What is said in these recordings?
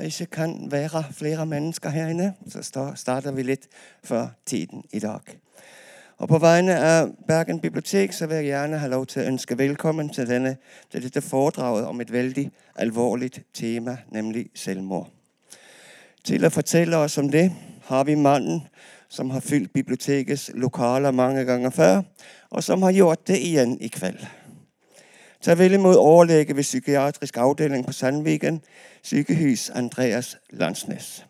det ikke kan være flere mennesker her inne, så starter vi litt før tiden i dag. Og På vegne av Bergen bibliotek så vil jeg gjerne ha lov til å ønske velkommen til, denne, til dette foredraget om et veldig alvorlig tema, nemlig selvmord. Til å fortelle oss om det har vi mannen som har fylt bibliotekets lokaler mange ganger før, og som har gjort det igjen i kveld. Ta vel imot overlege ved psykiatrisk avdeling på Sandviken sykehus, Andreas Landsnes.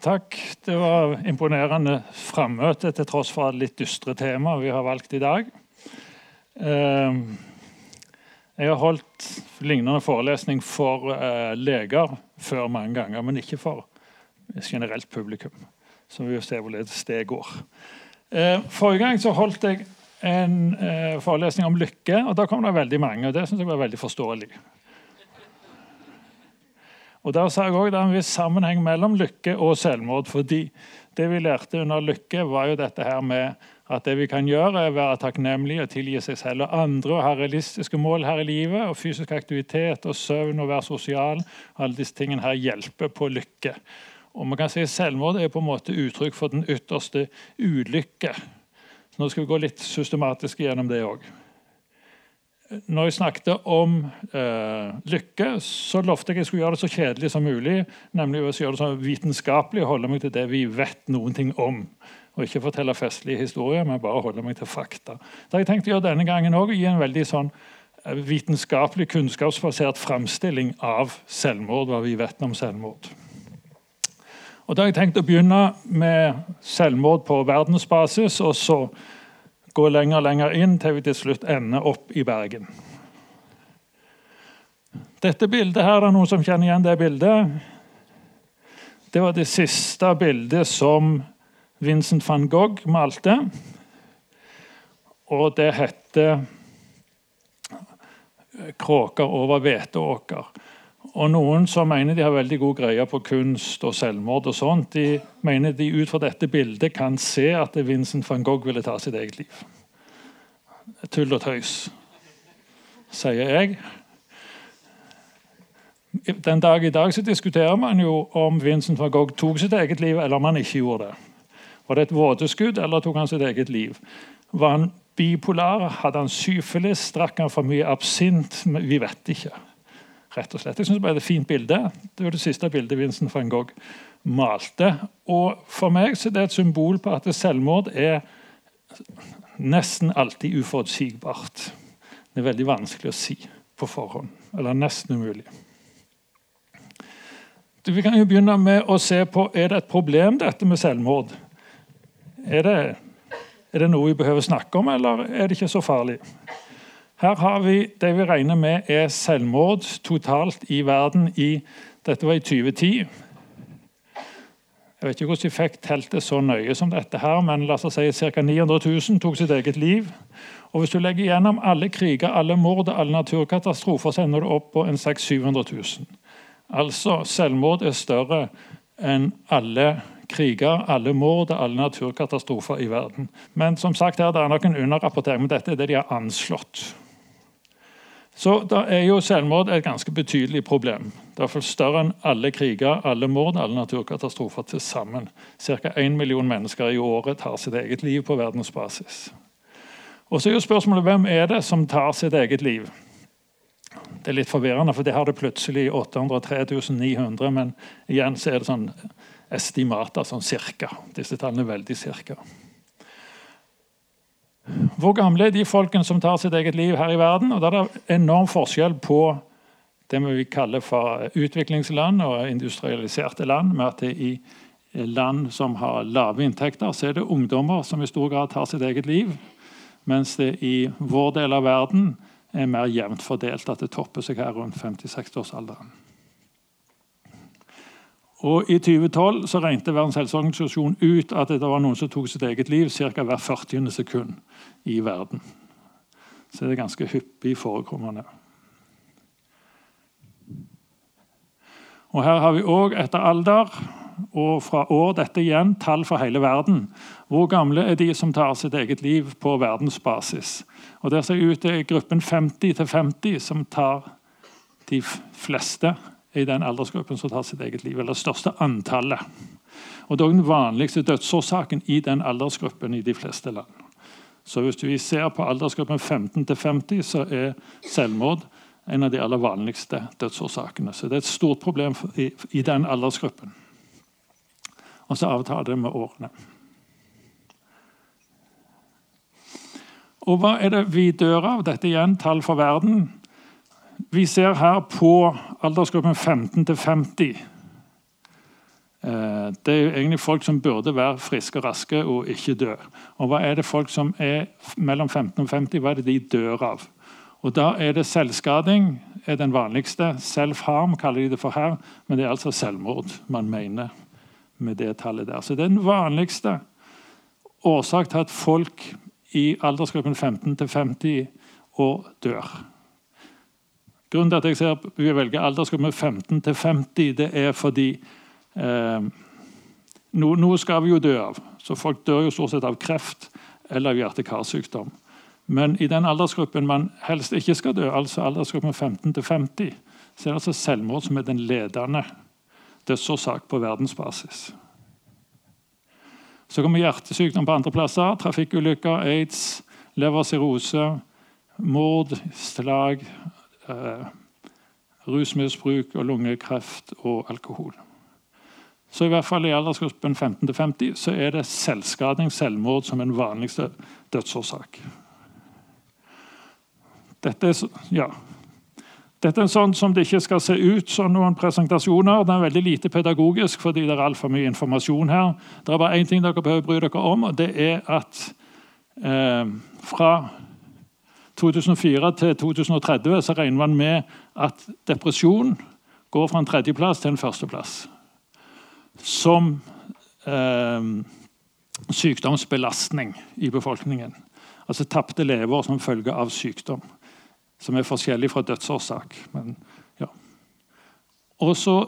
Takk. Det var imponerende frammøte til tross for litt dystre tema vi har valgt i dag. Ehm, jeg har holdt lignende forelesning for eh, leger før mange ganger, men ikke for generelt publikum. Så vi vil se hvorledes det går. Eh, forrige gang så holdt jeg en eh, forelesning om lykke, og da kom det veldig mange. og Det synes jeg var veldig forståelig. Og Der sa jeg også det er en viss sammenheng mellom lykke og selvmord. fordi det vi lærte under lykke, var jo dette her med at det vi kan gjøre, er å være takknemlig og tilgi seg selv og andre og ha realistiske mål her i livet. og Fysisk aktivitet og søvn og være sosial. Alle disse tingene her hjelper på lykke. Og man kan si Selvmord er på en måte uttrykk for den ytterste ulykke. Så nå skal vi gå litt systematisk gjennom det òg. Når jeg snakket om eh, lykke, så lovte jeg at jeg skulle gjøre det så kjedelig som mulig. Nemlig å gjøre det så vitenskapelig og holde meg til det vi vet noen ting om. Og ikke fortelle festlige historier, men bare holde meg til fakta. Det har jeg tenkt å gjøre denne gangen òg. Gi en veldig sånn eh, vitenskapelig, kunnskapsbasert framstilling av selvmord. hva vi vet om selvmord. Og Da har jeg tenkt å begynne med selvmord på verdensbasis, og så gå lenger og lenger inn til vi til slutt ender opp i Bergen. Dette bildet her, er det noen som kjenner igjen det bildet? Det var det siste bildet som Vincent van Gogh malte. Og det heter 'Kråker over hveteåker'. Og Noen som mener de har veldig god greie på kunst og selvmord, og sånt, de mener de ut fra dette bildet kan se at Vincent van Gogh ville ta sitt eget liv. Tull og tøys, sier jeg. Den dag i dag så diskuterer man jo om Vincent van Gogh tok sitt eget liv, eller om han ikke gjorde det. Var det et vådeskudd, eller tok han sitt eget liv? Var han bipolar? Hadde han syfilis? Drakk han for mye absint? Vi vet ikke rett og slett. Jeg synes Det er et fint bilde. Det var det siste bildet Vincent van Gogh malte. Og For meg så er det et symbol på at selvmord er nesten alltid uforutsigbart. Det er veldig vanskelig å si på forhånd. Eller nesten umulig. Vi kan jo begynne med å se på er det et problem dette med selvmord. Er det, er det noe vi behøver snakke om, eller er det ikke så farlig? Her har vi det vi regner med er selvmord totalt i verden i Dette var i 2010. Jeg vet ikke hvordan de fikk telt det så nøye som dette, her, men la oss si ca. 900 000 tok sitt eget liv. Og Hvis du legger gjennom alle kriger, alle mord og alle naturkatastrofer, så ender du opp på en 600 000-700 000. Altså, selvmord er større enn alle kriger, alle mord og alle naturkatastrofer i verden. Men som sagt her, det er nok en underrapportering, men dette er det de har anslått. Så da er jo selvmord et ganske betydelig problem. Det er større enn alle kriger, alle mord, alle naturkatastrofer til sammen. Ca. 1 million mennesker i året tar sitt eget liv på verdensbasis. Og så er jo spørsmålet hvem er det som tar sitt eget liv? Det er litt forvirrende, for det har det plutselig 803 900, men igjen så er det sånn estimater, sånn cirka. Disse tallene er veldig cirka. Hvor gamle er de folkene som tar sitt eget liv her i verden? Og Da er det enorm forskjell på det vi kaller for utviklingsland og industrialiserte land. med at I land som har lave inntekter, så er det ungdommer som i stor grad tar sitt eget liv. Mens det i vår del av verden er mer jevnt fordelt, at det topper seg her rundt 50-60-årsalderen. Og I 2012 så regnet Verdens helseorganisasjon ut at det var noen som tok sitt eget liv ca. hver 40. sekund i verden. Så det er ganske hyppig forekommende. Og Her har vi òg etter alder og fra år dette igjen tall for hele verden. Hvor gamle er de som tar sitt eget liv på verdensbasis? Og Der ser ut til gruppen 50 50 som tar de fleste i den aldersgruppen som tar sitt eget liv. Eller det største antallet. Og Det er den vanligste dødsårsaken i den aldersgruppen i de fleste land. Så hvis vi ser på aldersgruppen 15 50, så er selvmord en av de aller vanligste dødsårsakene. Så det er et stort problem i den aldersgruppen. Og så avtar det med årene. Og hva er det vi dør av? Dette igjen tall for verden. Vi ser her på aldersgruppen 15 til 50. Eh, det er jo egentlig folk som burde være friske og raske og ikke dø. Og hva er det folk som er mellom 15 og 50, hva er det de dør av? Og Da er det selvskading er den vanligste. Self-harm kaller de det for her. Men det er altså selvmord man mener med det tallet der. Så det er den vanligste årsak til at folk i aldersgruppen 15 til 50 år dør. Grunnen til at jeg ser vi velger aldersgruppen 15 til 50, det er fordi eh, no, noe skal vi jo dø av. Så Folk dør jo stort sett av kreft eller av hjerte-karsykdom. Men i den aldersgruppen man helst ikke skal dø, altså aldersgruppen 15 til 50, så er det altså selvmord som er den ledende dødsårsak på verdensbasis. Så kommer hjertesykdom på andre plasser. Trafikkulykker, aids, leversirose, mord, slag, eh, rusmisbruk og lungekreft og alkohol. Så i hvert fall i aldersgruppen 15-50 så er det selvskading, selvmord, som den vanligste dødsårsak. Dette er, ja. Dette er sånn som det ikke skal se ut som noen presentasjoner. Den er veldig lite pedagogisk fordi det er altfor mye informasjon her. Det er bare én ting dere behøver bry dere om, og det er at eh, fra 2004 til 2030 så regner man med at depresjon går fra en tredjeplass til en førsteplass. Som eh, sykdomsbelastning i befolkningen. Altså tapte lever som følge av sykdom. Som er forskjellig fra dødsårsak. Men, ja. Og så,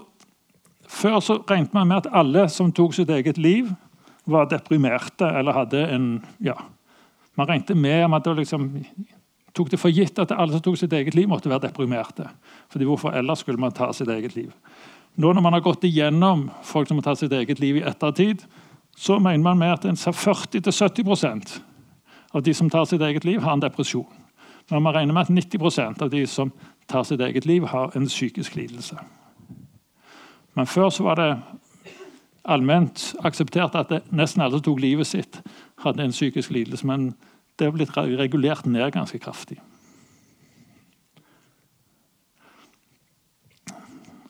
Før så regnet man med at alle som tok sitt eget liv, var deprimerte eller hadde en ja, Man regnet med at det liksom tok det for gitt at alle som tok sitt eget liv, måtte være deprimerte. Fordi Hvorfor ellers skulle man ta sitt eget liv? Nå når man har gått igjennom folk som har tatt sitt eget liv i ettertid, så mener man med at 40-70% av de som tar sitt eget liv, har en depresjon. Men man regner med at 90% av de som tar sitt eget liv, har en psykisk lidelse. Men før så var det allment akseptert at det, nesten alle som tok livet sitt, hadde en psykisk lidelse. Men det har blitt regulert ned ganske kraftig.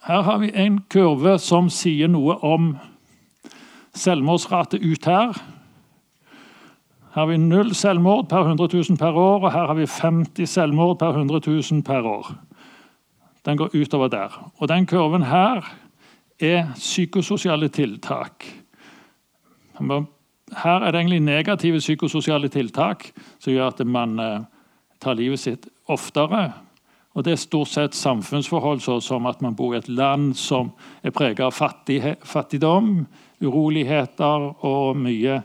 Her har vi en kurve som sier noe om selvmordsrate ut her. Her har vi null selvmord per 100 000 per år, og her har vi 50 selvmord per 100 000 per år. Den går utover der. Og den kurven her er psykososiale tiltak. Her er det egentlig negative psykososiale tiltak som gjør at man eh, tar livet sitt oftere. Og Det er stort sett samfunnsforhold, som at man bor i et land som er preget av fattigdom, uroligheter og mye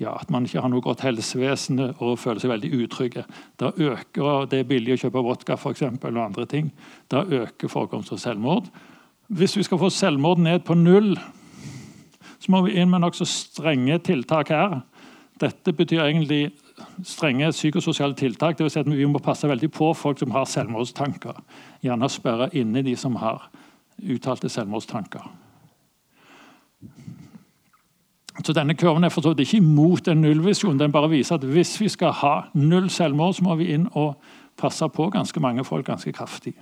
ja, at man ikke har noe godt helsevesen og føler seg veldig utrygge. Da øker det er billig å kjøpe vodka for eksempel, og andre ting. Da øker forekomst av selvmord. Hvis vi skal få selvmord ned på null, så må vi inn med nokså strenge tiltak her. Dette betyr egentlig strenge psykososiale tiltak. Det vil si at Vi må passe veldig på folk som har selvmordstanker. Gjerne sperre inne de som har uttalte selvmordstanker. Så denne Kurven er forstått ikke imot en nullvisjon. Den bare viser at hvis vi skal ha null selvmord, så må vi inn og passe på ganske mange folk ganske kraftig.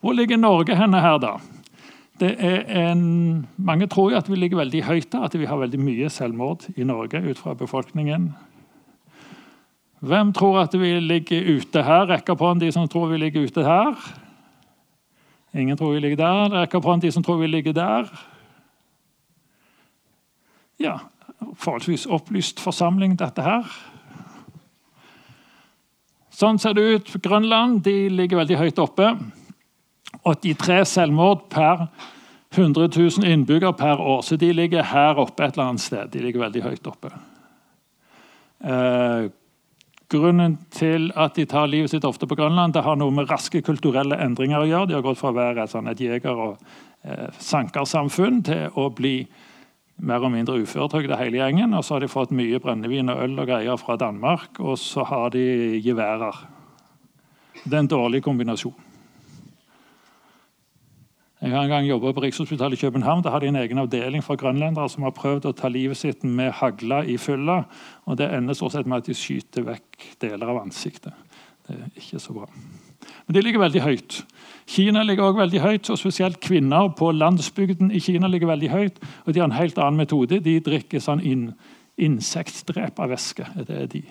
Hvor ligger Norge henne her, da? En, mange tror jo at vi ligger veldig høyt der, at vi har veldig mye selvmord i Norge ut fra befolkningen. Hvem tror at vi ligger ute her? Rekker på hånden de som tror vi ligger ute her. Ingen tror vi ligger der. Rekker på hånden de som tror vi ligger der. Ja, forholdsvis opplyst forsamling, dette her. Sånn ser det ut. Grønland de ligger veldig høyt oppe. 83 selvmord per 100 000 innbyggere per år, så de ligger her oppe et eller annet sted. De ligger veldig høyt oppe. Eh, grunnen til at de tar livet sitt ofte på Grønland, det har noe med raske kulturelle endringer å gjøre. De har gått fra å være et, jeger- og eh, sankersamfunn til å bli mer og mindre uføretrygda hele gjengen. Og så har de fått mye brennevin og øl og greier fra Danmark, og så har de geværer. Det er en dårlig kombinasjon. Jeg har en gang jobbet på Rikshospitalet i København. Da hadde de en egen avdeling for grønlendere som har prøvd å ta livet sitt med hagla i fylla. Og det ender stort sett med at de skyter vekk deler av ansiktet. Det er ikke så bra. Men de ligger veldig høyt. Kina ligger også veldig høyt, og spesielt kvinner på landsbygden i Kina ligger veldig høyt. Og de har en helt annen metode. De drikker sånn in insektdrepervæske. Det er de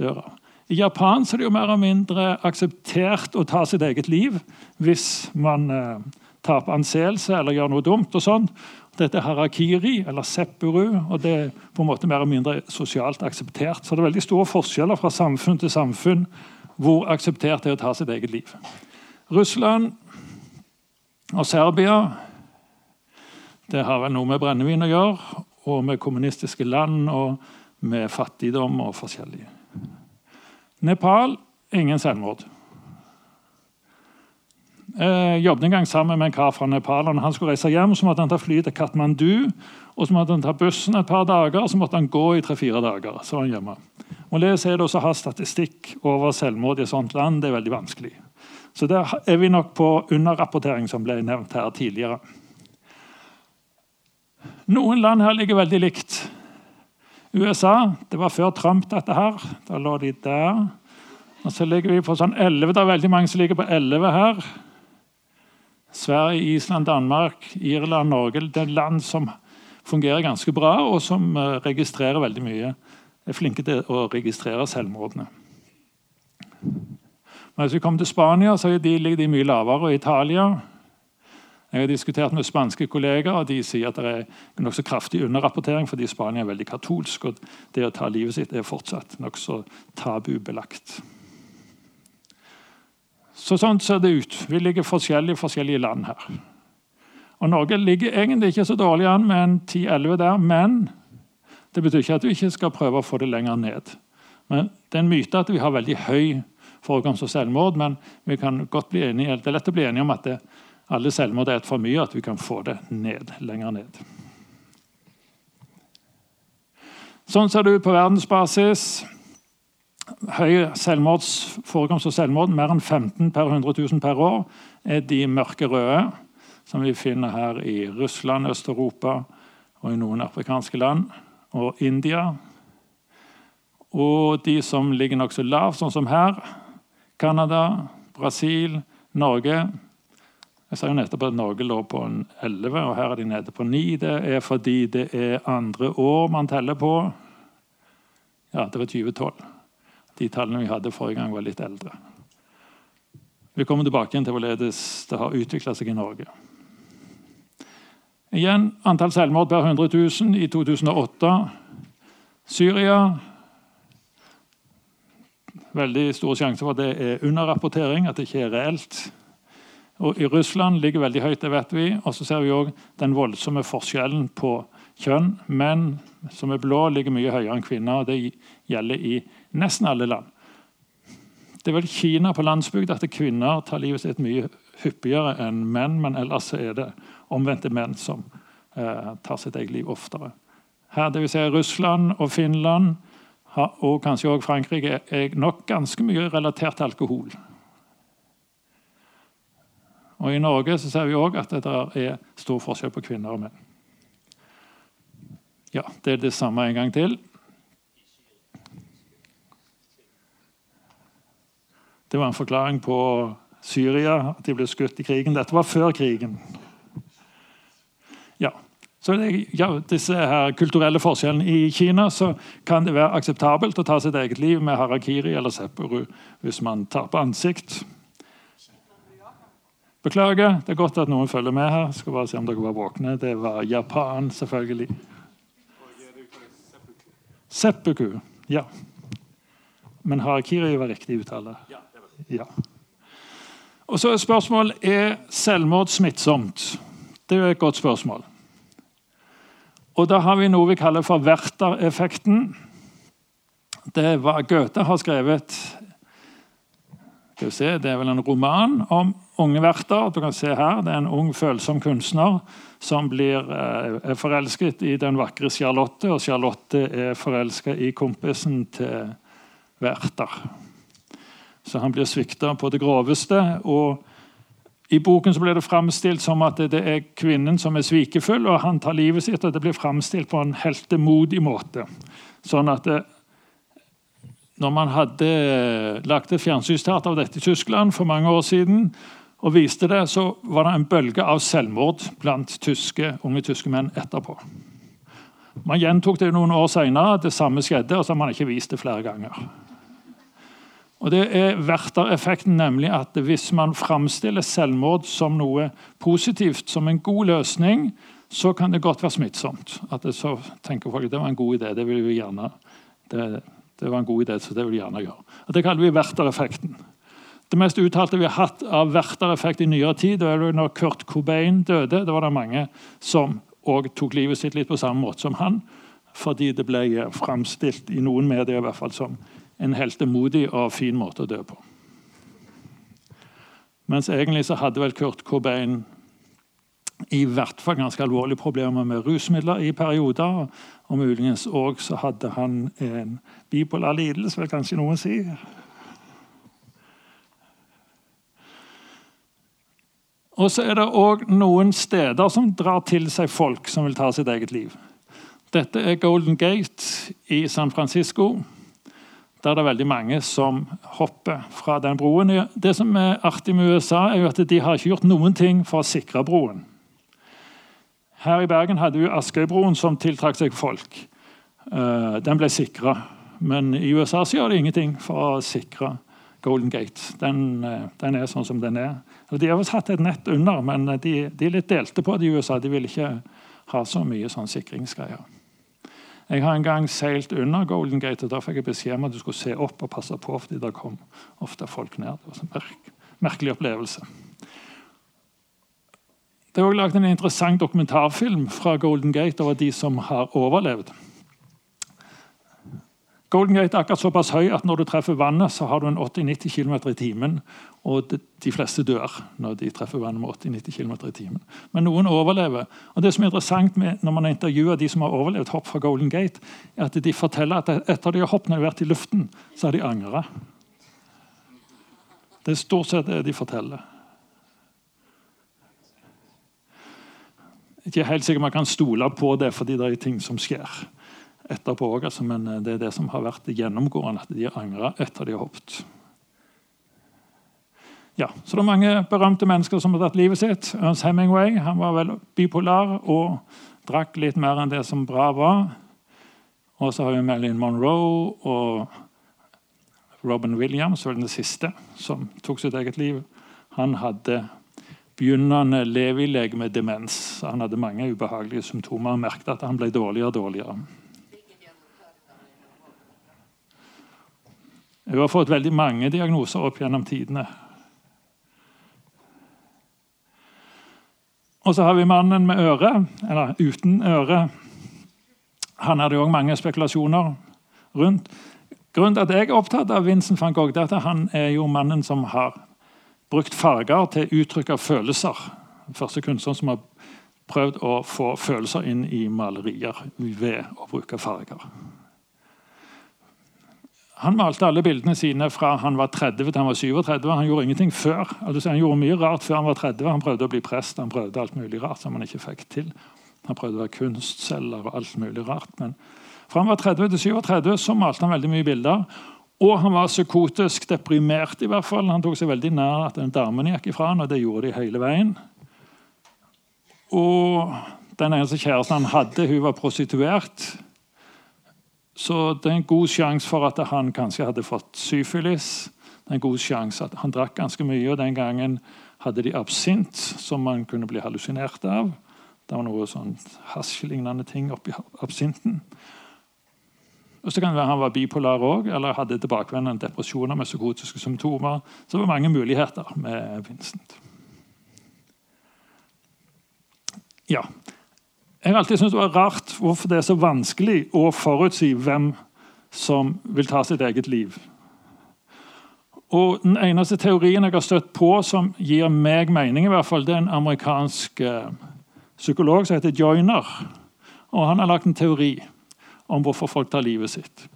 dør av. I Japan er det jo mer og mindre akseptert å ta sitt eget liv hvis man eh, tape anseelse eller gjøre noe dumt. og sånn. Dette er harakiri, eller seppuru, og det er på en måte mer eller mindre sosialt akseptert. Så det er veldig store forskjeller fra samfunn til samfunn hvor akseptert det er å ta sitt eget liv. Russland og Serbia det har vel noe med brennevin å gjøre, og med kommunistiske land og med fattigdom og forskjellig. Nepal ingen selvmord. Eh, jobbet en gang sammen med en kar fra Nepal. og Når han skulle reise hjem, så måtte han ta fly til Katmandu. og Så måtte han ta bussen et par dager, og så måtte han gå i tre-fire dager. så var han hjemme. Hvorledes er det å ha statistikk over selvmord i et sånt land? Det er veldig vanskelig. Så der er vi nok på underrapportering, som ble nevnt her tidligere. Noen land her ligger veldig likt. USA det var før Trump, dette her. Da lå de der. Og Så ligger vi på sånn 11. Det er veldig mange som ligger på 11 her. Sverige, Island, Danmark, Irland, Norge det er land som fungerer ganske bra, og som eh, registrerer veldig mye. Er flinke til å registrere selvmordene. Men hvis vi kommer til Spania, så ligger de mye lavere. Og Italia Jeg har diskutert med spanske kolleger, og de sier at det er nokså kraftig underrapportering fordi Spania er veldig katolsk, og det å ta livet sitt er fortsatt nokså tabubelagt. Så sånn ser det ut. Vi ligger forskjellig i forskjellige land her. Og Norge ligger egentlig ikke så dårlig an med en 10-11 der, men det betyr ikke at vi ikke skal prøve å få det lenger ned. Men Det er en myte at vi har veldig høy forekomst av selvmord, men vi kan godt bli enige, det er lett å bli enige om at det, alle selvmord er et for mye, at vi kan få det ned, lenger ned. Sånn ser det ut på verdensbasis høy forekomst av selvmord, mer enn 15 per 100 000 per år, er de mørke røde, som vi finner her i Russland, Øst-Europa og i noen afrikanske land, og India. Og de som ligger nokså lavt, sånn som her, Canada, Brasil, Norge. Jeg sa jo nettopp at Norge lå på en 11, og her er de nede på 9. Det er fordi det er andre år man teller på. Ja, det var 2012 de tallene vi hadde forrige gang, var litt eldre. Vi kommer tilbake til hvorledes det har utvikla seg i Norge. Igjen antall selvmord per 100 000 i 2008. Syria Veldig stor sjanse for at det er underrapportering, at det ikke er reelt. Og I Russland ligger veldig høyt, det vet vi. Og så ser vi òg den voldsomme forskjellen på kjønn. Menn som er blå, ligger mye høyere enn kvinner. og Det gjelder i nesten alle land. Det er vel Kina på landsbygda at kvinner tar livet sitt mye hyppigere enn menn, men ellers er det omvendte menn som eh, tar sitt eget liv oftere. Her, det vil si Russland og Finland og kanskje også Frankrike er nok ganske mye relatert til alkohol. Og I Norge så ser vi også at det er stor forskjell på kvinner og menn. Ja, Det er det samme en gang til. Det var en forklaring på Syria, at de ble skutt i krigen. Dette var før krigen. Ja, så det, ja, disse her kulturelle forskjellene I Kina så kan det være akseptabelt å ta sitt eget liv med harakiri eller seppuru hvis man tar på ansikt. Beklager. Det er godt at noen følger med her. Skal bare se om dere var våkne. Det var Japan, selvfølgelig. Seppuku. Ja. Men harakiri var riktig uttale. Ja. Og så er spørsmålet er selvmord smittsomt. Det er jo et godt spørsmål. Og da har vi noe vi kaller for Werther-effekten. Det var Goethe har skrevet skal vi se, Det er vel en roman om unge Werther. Du kan se her, Det er en ung, følsom kunstner som blir eh, er forelsket i den vakre Charlotte, og Charlotte er forelska i kompisen til Werther. Så han blir svikta på det groveste. og i boken så blir det framstilt som at det er kvinnen som er svikefull, og han tar livet sitt. og Det blir framstilt på en heltemodig måte. Sånn at det, når man hadde lagt et fjernsynsteater av dette i Tyskland for mange år siden, og viste det, så var det en bølge av selvmord blant tyske, unge tyske menn etterpå. Man gjentok det noen år senere, det samme skjedde, og så har man ikke vist det flere ganger. Og Det er Werther-effekten, nemlig at hvis man framstiller selvmord som noe positivt, som en god løsning, så kan det godt være smittsomt. At det, så tenker folk det var en god idé, det vil vi gjerne det, det var en god idé, så det vil vi gjerne gjøre. Og Det kaller vi Werther-effekten. Det mest uttalte vi har hatt av Werther-effekt i nyere tid, det var når Kurt Cobain døde. Da var det mange som òg tok livet sitt litt på samme måte som han, fordi det ble framstilt i noen medier i hvert fall som en heltemodig og fin måte å dø på. Mens egentlig så hadde vel Kurt Cobain i hvert fall ganske alvorlige problemer med rusmidler i perioder. Og muligens òg så hadde han en bipolar lidelse, vil kanskje noen si. Og så er det òg noen steder som drar til seg folk som vil ta sitt eget liv. Dette er Golden Gate i San Francisco. Der er det veldig mange som hopper fra den broen. Det som er artig med USA, er jo at de har ikke gjort noen ting for å sikre broen. Her i Bergen hadde vi Askøybroen, som tiltrakk seg folk. Eh, den ble sikra. Men i USA så gjør de ingenting for å sikre Golden Gate. Den, eh, den er sånn som den er. De har hatt et nett under, men de, de er litt delte på det i USA. De vil ikke ha så mye sånn sikringsgreier. Jeg har en gang seilt under Golden Gate, og da fikk jeg beskjed om at du skulle se opp og passe på, fordi det kom ofte folk ned. Det var en merk merkelig opplevelse. Det er også laget en interessant dokumentarfilm fra Golden Gate over de som har overlevd. Golden Gate er akkurat såpass høy at når du treffer vannet, så har du en 80-90 km i timen. Og de fleste dør når de treffer vannet med 80-90 km i timen. Men noen overlever. Og det som er interessant når man intervjuer de som har overlevd hopp fra Golden Gate, er at de forteller at etter de har hoppet vært i luften, så har de angra. Det er stort sett det de forteller. Ikke helt sikkert man kan stole på det, fordi det er ting som skjer etterpå òg, altså, men eh, det er det som har vært gjennomgående, at de angrer etter de har hoppet. Ja, så det er mange berømte mennesker som har tatt livet sitt. Ernst Hemingway han var vel bipolar og drakk litt mer enn det som bra var. Og så har vi Marilyn Monroe og Robin Williams, vel den siste, som tok sitt eget liv. Han hadde begynnende levileg med demens. Han hadde mange ubehagelige symptomer og merket at han ble dårligere og dårligere. Hun har fått veldig mange diagnoser opp gjennom tidene. Og så har vi mannen med øre, eller uten øre. Han hadde òg mange spekulasjoner rundt. Grunnen til at jeg er opptatt av Vincent van Gogh, er at han er jo mannen som har brukt farger til uttrykk av følelser. Den første kunstneren som har prøvd å få følelser inn i malerier ved å bruke farger. Han malte alle bildene sine fra han var 30 til han var 37. Han gjorde ingenting før. Altså, han gjorde mye rart før han var 30. Han prøvde å bli prest, han prøvde alt mulig rart som han ikke fikk til. Han prøvde å være kunstselger og alt mulig rart. Men fra han var 30 til 37 så malte han veldig mye bilder. Og han var psykotisk deprimert. i hvert fall. Han tok seg veldig nær at den damen gikk ifra han, og det gjorde de hele veien. Og den eneste kjæresten han hadde, hun var prostituert. Så det er en god sjanse for at han kanskje hadde fått syfilis. Det er en god sjanse at Han drakk ganske mye, og den gangen hadde de absint, som man kunne bli hallusinert av. Det var noe sånn hasjlignende ting oppi absinten. Og så kan det være Han var bipolar òg, eller hadde tilbakevendende depresjoner med psykotiske symptomer. Så det var mange muligheter med Vincent. Ja. Jeg har alltid syntes det var rart hvorfor det er så vanskelig å forutsi hvem som vil ta sitt eget liv. Og Den eneste teorien jeg har støtt på som gir meg mening, i hvert fall, det er en amerikansk eh, psykolog som heter Joyner. Og Han har lagt en teori om hvorfor folk tar livet sitt.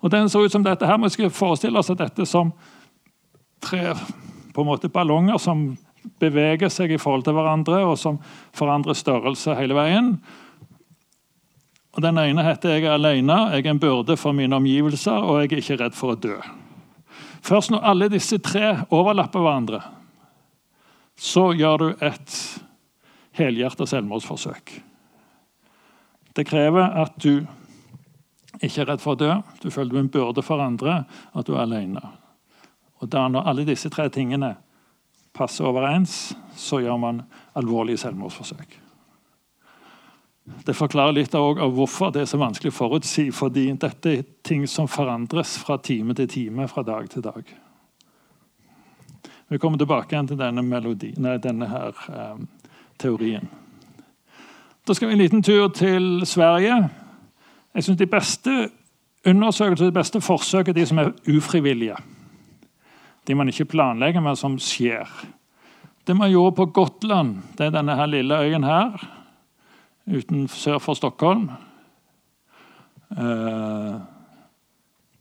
Og Den så ut som dette her. Vi skal forestille oss at dette som tre på en måte ballonger som beveger seg i forhold til hverandre, og som forandrer størrelse hele veien. Og Den ene heter 'Jeg er alene, jeg er en byrde for mine omgivelser, og jeg er ikke redd for å dø'. Først når alle disse tre overlapper hverandre, så gjør du et helhjertet selvmordsforsøk. Det krever at du ikke er redd for å dø, du føler du er en byrde for andre, at du er alene. Og da Når alle disse tre tingene passer overens, så gjør man alvorlige selvmordsforsøk. Det forklarer litt av hvorfor det er så vanskelig å forutsi. fordi dette er ting som forandres fra time til time, fra dag til dag. Vi kommer tilbake igjen til denne, melodi, nei, denne her, eh, teorien. Da skal vi en liten tur til Sverige. Jeg synes De beste undersøkelser, de beste forsøk er de som er ufrivillige. De man ikke planlegger, men som skjer. Det man gjorde på Gotland, det er denne her lille øyen her uten sør for Stockholm. Eh,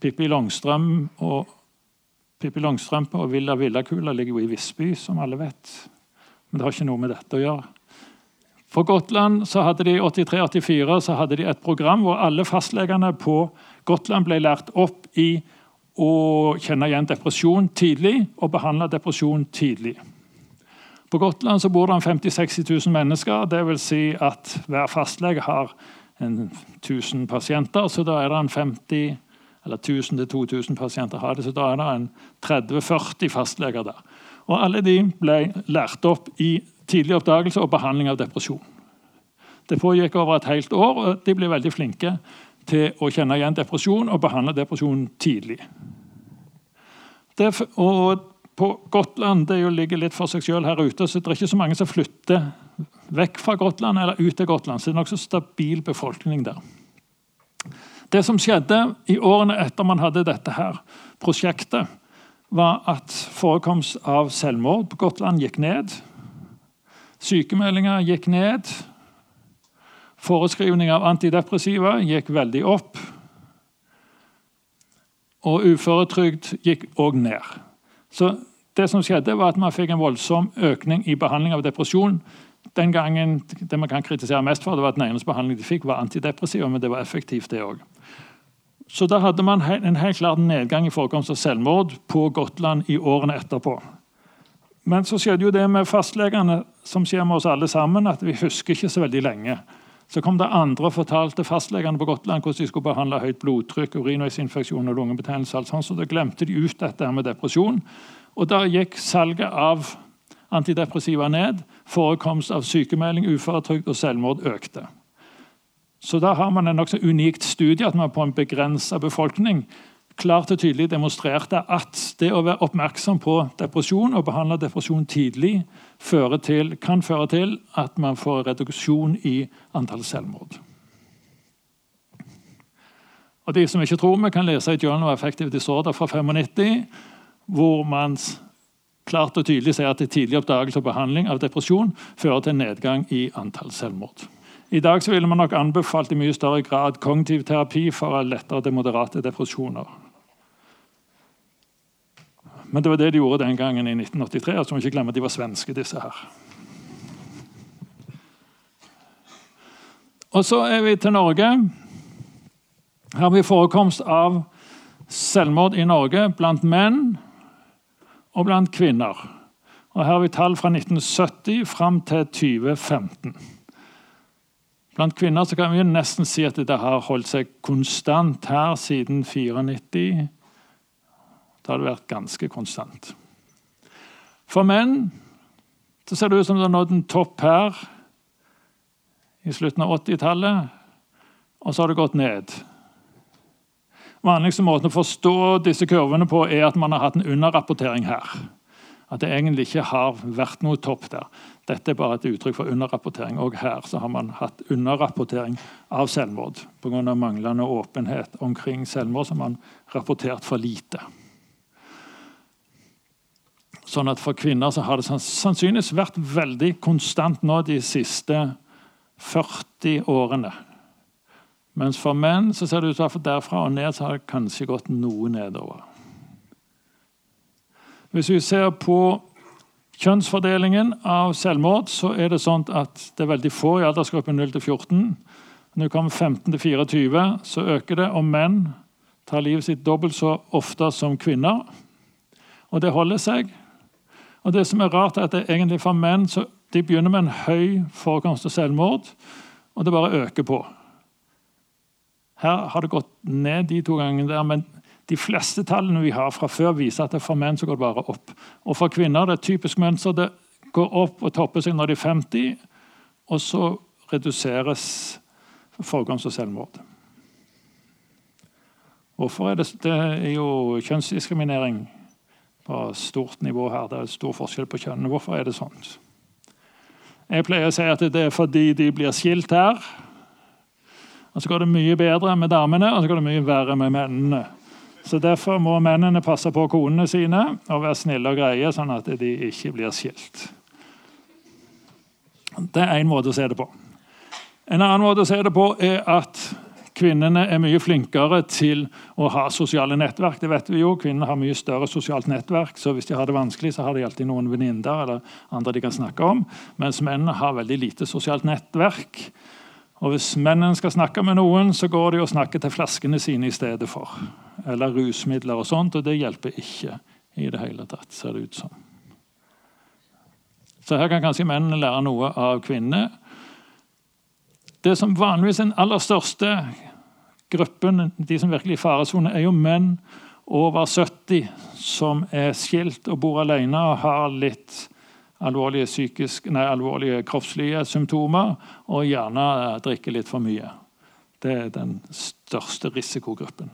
Pippi Longstrøm og Pippi Villa Villakula ligger jo i Visby, som alle vet. Men det har ikke noe med dette å gjøre. For Gotland så hadde de 83-84 så hadde de et program hvor alle fastlegene på Gotland ble lært opp i å kjenne igjen depresjon tidlig og behandle depresjon tidlig. På Gotland så bor det 50 60 000 mennesker. Vil si at hver fastlege har 1000 pasienter. Så da er det en 50 eller 1000-2000 pasienter har det, så da er det en 30-40 fastleger der. Og Alle de ble lært opp i tidlig oppdagelse og behandling av depresjon. Det pågikk over et helt år, og de ble veldig flinke til å kjenne igjen depresjon og behandle depresjon tidlig. Det, og på Gotland det ligger litt for seg selv her ute, så det er ikke så mange som flytter vekk fra Gotland eller ut til Gotland. Så det er nokså stabil befolkning der. Det som skjedde i årene etter man hadde dette her prosjektet, var at forekomst av selvmord på Gotland gikk ned. Sykemeldinger gikk ned. Foreskrivning av antidepressiva gikk veldig opp. Og uføretrygd gikk òg ned. Så det som skjedde var at Man fikk en voldsom økning i behandling av depresjon. Den gangen, Det man kan kritisere mest for, det var at den eneste behandlingen de fikk, var antidepressiva, men det var effektivt, det òg. Så da hadde man en helt klar nedgang i forekomst av selvmord på Gotland i årene etterpå. Men så skjedde jo det med fastlegene, som skjer med oss alle sammen, at vi husker ikke så veldig lenge. Så kom det andre og fortalte fastlegene på Gotland hvordan de skulle behandle høyt blodtrykk, urinveisinfeksjon og lungebetennelse. alt sånt, Så da glemte de ut dette med depresjon. Og Da gikk salget av antidepressiva ned. Forekomst av sykemelding, uføretrygd og selvmord økte. Så da har man en nokså unikt studie at man på en begrensa befolkning klart og tydelig demonstrerte at det å være oppmerksom på depresjon og behandle depresjon tidlig til, kan føre til at man får reduksjon i antall selvmord. Og De som ikke tror vi kan lese i Journal of Effective Disorder fra 95, hvor man klart og tydelig sier at tidlig oppdagelse og behandling av depresjon fører til nedgang i antall selvmord. I dag ville man nok anbefalt i mye større grad kognitiv terapi for lettere til moderate depresjoner. Men det var det de gjorde den gangen i 1983. altså må ikke glemme at De var svenske, disse her. Og så er vi til Norge. Her har vi forekomst av selvmord i Norge blant menn og blant kvinner. Og Her har vi tall fra 1970 fram til 2015. Blant kvinner kan vi nesten si at det har holdt seg konstant her siden 94. Da hadde det vært ganske konstant. For menn så ser det ut som det har nådd en topp her i slutten av 80-tallet, og så har det gått ned. Vanligste måten å forstå disse kurvene på er at man har hatt en underrapportering her. At det egentlig ikke har vært noe topp der. Dette er bare et uttrykk for underrapportering. Og her så har man hatt underrapportering av selvmord. Pga. manglende åpenhet omkring selvmord som man rapportert for lite. Sånn at For kvinner så har det sannsynligvis vært veldig konstant nå de siste 40 årene. Mens for menn så ser det ut som derfra og ned så har det kanskje gått noe nedover. Hvis vi ser på kjønnsfordelingen av selvmord, så er det sånn at det er veldig få i aldersgruppen 0 14. Når det kommer 15 24, så øker det, og menn tar livet sitt dobbelt så ofte som kvinner. Og det holder seg. Og det som er rart, er at det egentlig for menn så de begynner med en høy forekomst av selvmord, og det bare øker på. Her har det gått ned de to gangene der, men de fleste tallene vi har fra før, viser at det for menn så går det bare opp. Og for kvinner det er typisk mønster. Det går opp og topper seg når de er 50, og så reduseres forekomst av selvmord. Hvorfor er det, det er jo kjønnsdiskriminering på stort nivå her. Det er stor forskjell på kjønnene. Hvorfor er det sånn? Jeg pleier å si at det er fordi de blir skilt her. Og Så går det mye bedre med damene, og så går det mye verre med mennene. Så Derfor må mennene passe på konene sine og være snille og greie, sånn at de ikke blir skilt. Det er én måte å se det på. En annen måte å se det på er at kvinnene er mye flinkere til å ha sosiale nettverk. Det vet vi jo. Kvinner har mye større sosialt nettverk, så hvis de har det vanskelig, så har de alltid noen venninner eller andre de kan snakke om. Mens mennene har veldig lite sosialt nettverk. Og Hvis mennene skal snakke med noen, så går de og snakker til flaskene sine i stedet for. Eller rusmidler og sånt, og det hjelper ikke i det hele tatt, ser det ut som. Så her kan kanskje mennene lære noe av kvinnene. Det som vanligvis er den aller største gruppen, de som virkelig er i faresone, er jo menn over 70 som er skilt og bor alene og har litt alvorlige, psykisk, nei, alvorlige kroppslige symptomer og gjerne drikker litt for mye. Det er den største risikogruppen.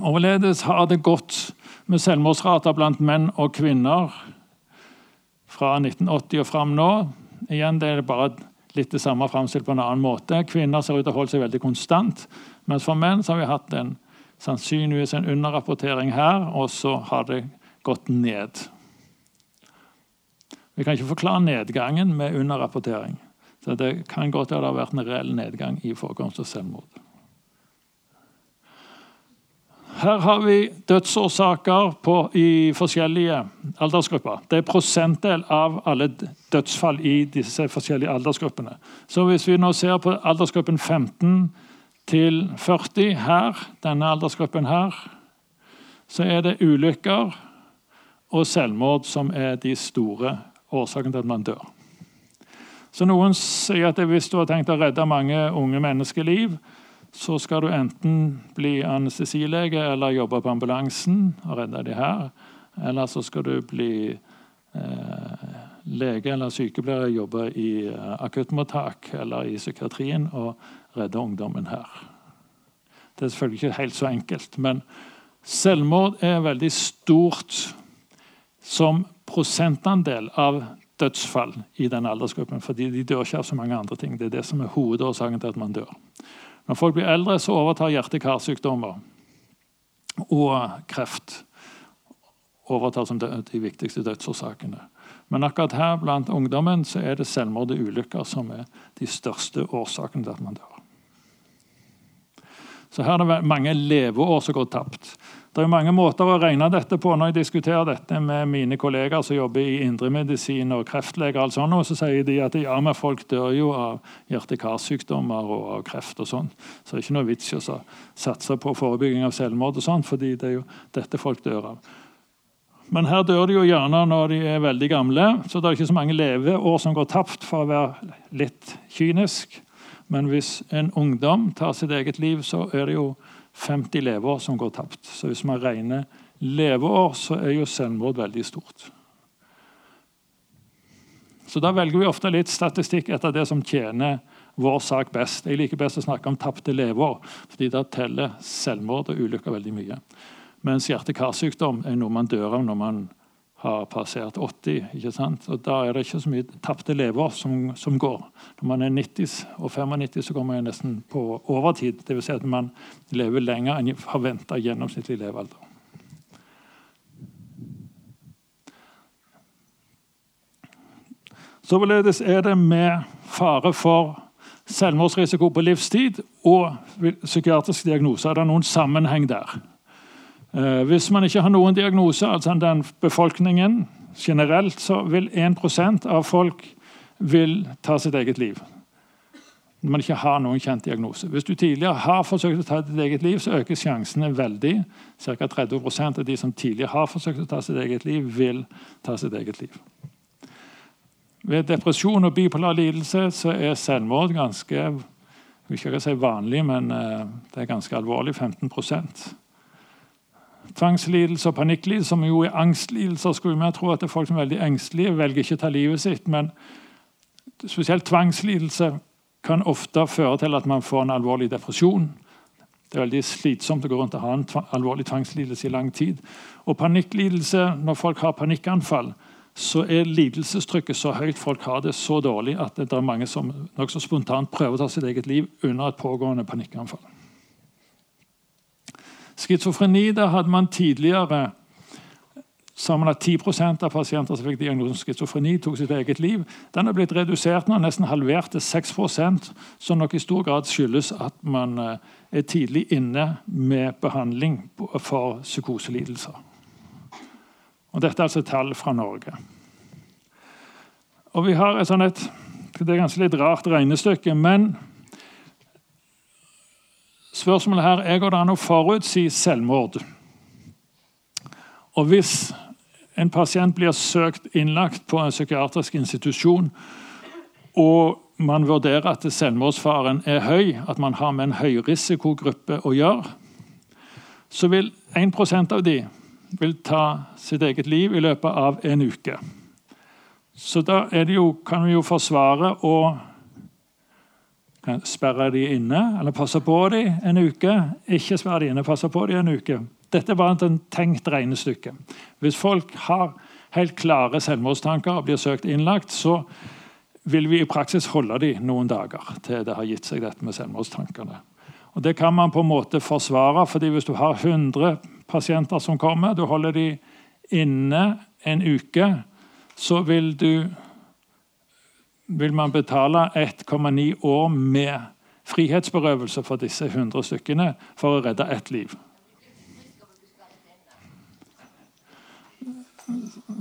Overledes har det gått med selvmordsrater blant menn og kvinner fra 1980 og fram nå. Igjen, Det er bare litt det samme framstilt på en annen måte. Kvinner ser ut til å holde seg veldig konstant, mens for menn har vi hatt en sannsynligvis en underrapportering her, og så har det gått ned. Vi kan ikke forklare nedgangen med underrapportering. Så Det kan godt ha vært en reell nedgang i forekomst av selvmord. Her har vi dødsårsaker på, i forskjellige aldersgrupper. Det er prosentdel av alle dødsfall i disse forskjellige aldersgruppene. Så Hvis vi nå ser på aldersgruppen 15 til 40 her, denne aldersgruppen her, så er det ulykker og selvmord som er de store årsakene til at man dør. Så Noen sier at hvis du har tenkt å redde mange unge menneskeliv, så skal du enten bli anestesilege eller jobbe på ambulansen og redde de her. Eller så skal du bli eh, lege eller sykepleier og jobbe i eh, akuttmottak eller i psykiatrien og redde ungdommen her. Det er selvfølgelig ikke helt så enkelt, men selvmord er veldig stort som prosentandel av dødsfall i den aldersgruppen. fordi de dør ikke av så mange andre ting. Det er det som er hovedårsaken til at man dør. Når folk blir eldre, så overtar hjerte-karsykdommer og kreft overtar som de viktigste dødsårsakene. Men akkurat her blant ungdommen så er det selvmord og ulykker som er de største årsakene til at man dør. Så her er det mange leveår som går tapt. Det er mange måter å regne dette på. Når jeg diskuterer dette med mine kollegaer som jobber i indremedisin og kreftleger, og sånt, så sier de at ja, men folk dør jo av hjerte-karsykdommer og av kreft. og sånn. Så det er ikke noe vits i å satse på forebygging av selvmord, og sånt, fordi det er jo dette folk dør av. Men her dør de jo gjerne når de er veldig gamle, så det er ikke så mange leveår som går tapt, for å være litt kynisk. Men hvis en ungdom tar sitt eget liv, så er det jo 50 leveår som går tapt. Så hvis man regner leveår, så er jo selvmord veldig stort. Så da velger vi ofte litt statistikk etter det som tjener vår sak best. Jeg liker best å snakke om tapte leveår, fordi da teller selvmord og ulykker veldig mye. Mens hjerte-karsykdom er noe man dør av når man har passert 80. ikke sant? Og Da er det ikke så mye tapte leveår som, som, går. Når man er 90 og 95, så går man nesten på overtid. Dvs. Si at man lever lenger enn forventa gjennomsnittlig levealder. Således er det med fare for selvmordsrisiko på livstid og psykiatrisk diagnose. Er det noen sammenheng der? Eh, hvis man ikke har noen diagnose, altså den befolkningen generelt, så vil 1% av folk vil ta sitt eget liv. Når man ikke har noen kjent diagnose. Hvis du tidligere har forsøkt å ta ditt eget liv, så øker sjansene veldig. Ca. 30% av de som tidligere har forsøkt å ta sitt eget liv, vil ta sitt eget liv. Ved depresjon og bipolar lidelse så er selvmord ganske ikke si vanlig, men eh, det er ganske alvorlig. 15 Tvangslidelse og panikklidelse, som jo er angstlidelser, skulle vi tro at det er folk som er veldig engstelige, velger ikke å ta livet sitt. Men spesielt tvangslidelse kan ofte føre til at man får en alvorlig depresjon. Det er veldig slitsomt å gå rundt og ha en alvorlig tvangslidelse i lang tid. Og panikklidelse, når folk har panikkanfall, så er lidelsestrykket så høyt, folk har det så dårlig, at det er mange som nokså spontant prøver å ta sitt eget liv under et pågående panikkanfall. Schizofreni der hadde man tidligere sammenlagt 10% av pasienter som fikk diagnosen schizofreni, tok sitt eget liv. Den er blitt redusert nå, nesten halvert til 6% som nok i stor grad skyldes at man eh, er tidlig inne med behandling for psykoselidelser. Og Dette er altså tall fra Norge. Og vi har et sånn et, Det er ganske litt rart regnestykke, men spørsmålet her er går det an å forutsi selvmord. Og hvis en pasient blir søkt innlagt på en psykiatrisk institusjon, og man vurderer at selvmordsfaren er høy, at man har med en høyrisikogruppe å gjøre, så vil 1% av de vil ta sitt eget liv i løpet av en uke. Så da jo, kan vi jo forsvare å sperre de inne, eller passe på de en uke. Ikke sperre de inne, passe på de en uke. Dette var et tenkt regnestykke. Hvis folk har helt klare selvmordstanker og blir søkt innlagt, så vil vi i praksis holde de noen dager til det har gitt seg dette med selvmordstankene. Og Det kan man på en måte forsvare, fordi hvis du har 100 pasienter som kommer, du holder de inne en uke, så vil, du, vil man betale 1,9 år med frihetsberøvelse for disse 100 stykkene for å redde ett liv.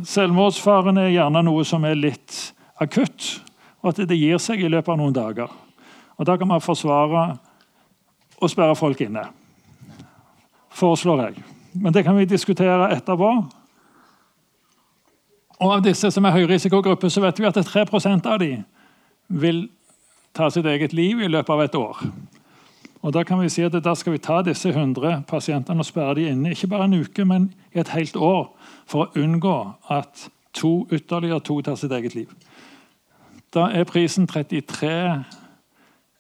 Selvmordsfaren er gjerne noe som er litt akutt, og at det gir seg i løpet av noen dager. Og Da kan man forsvare å sperre folk inne. Foreslår jeg. Men det kan vi diskutere etterpå. Og Av disse som er høyrisikogruppe, så vet vi at 3% av de vil ta sitt eget liv i løpet av et år. Og Da kan vi si at da skal vi ta disse 100 pasientene og sperre de inne ikke bare en uke, men i et helt år, for å unngå at to, ytterligere to tar sitt eget liv. Da er prisen 33